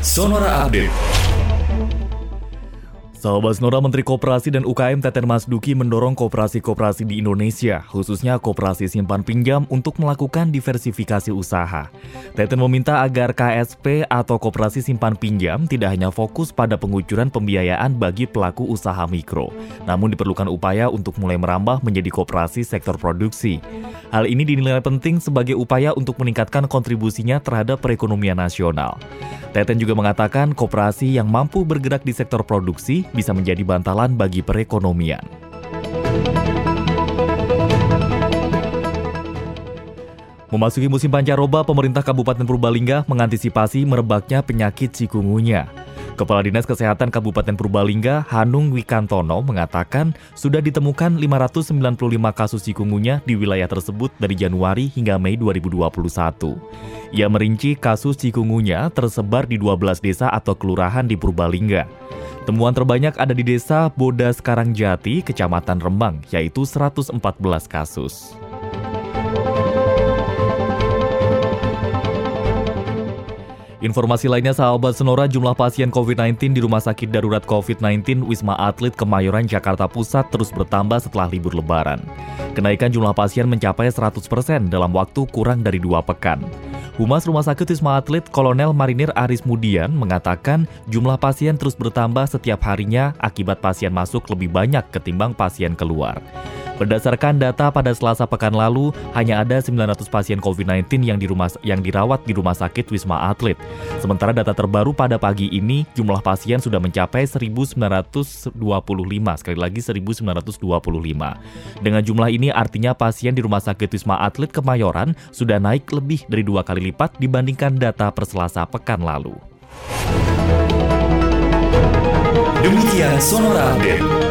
Sonora Update. Sahabat Sonora Menteri Koperasi dan UKM Teten Mas Duki mendorong koperasi-koperasi di Indonesia, khususnya koperasi simpan pinjam untuk melakukan diversifikasi usaha. Teten meminta agar KSP atau koperasi simpan pinjam tidak hanya fokus pada pengucuran pembiayaan bagi pelaku usaha mikro, namun diperlukan upaya untuk mulai merambah menjadi koperasi sektor produksi. Hal ini dinilai penting sebagai upaya untuk meningkatkan kontribusinya terhadap perekonomian nasional. Teten juga mengatakan koperasi yang mampu bergerak di sektor produksi bisa menjadi bantalan bagi perekonomian. Memasuki musim pancaroba, pemerintah Kabupaten Purbalingga mengantisipasi merebaknya penyakit cikungunya. Kepala Dinas Kesehatan Kabupaten Purbalingga, Hanung Wikantono, mengatakan sudah ditemukan 595 kasus cikungunya di wilayah tersebut dari Januari hingga Mei 2021. Ia merinci kasus cikungunya tersebar di 12 desa atau kelurahan di Purbalingga. Temuan terbanyak ada di desa Bodas Karangjati, Kecamatan Rembang, yaitu 114 kasus. Informasi lainnya sahabat Senora jumlah pasien COVID-19 di Rumah Sakit Darurat COVID-19 Wisma Atlet Kemayoran Jakarta Pusat terus bertambah setelah libur lebaran. Kenaikan jumlah pasien mencapai 100% dalam waktu kurang dari dua pekan. Humas Rumah Sakit Wisma Atlet Kolonel Marinir Aris Mudian mengatakan jumlah pasien terus bertambah setiap harinya akibat pasien masuk lebih banyak ketimbang pasien keluar. Berdasarkan data pada Selasa pekan lalu, hanya ada 900 pasien COVID-19 yang yang dirawat di Rumah Sakit Wisma Atlet. Sementara data terbaru pada pagi ini, jumlah pasien sudah mencapai 1925, sekali lagi 1925. Dengan jumlah ini artinya pasien di Rumah Sakit Wisma Atlet Kemayoran sudah naik lebih dari dua kali lipat dibandingkan data per Selasa pekan lalu. Demikian Sonora Update.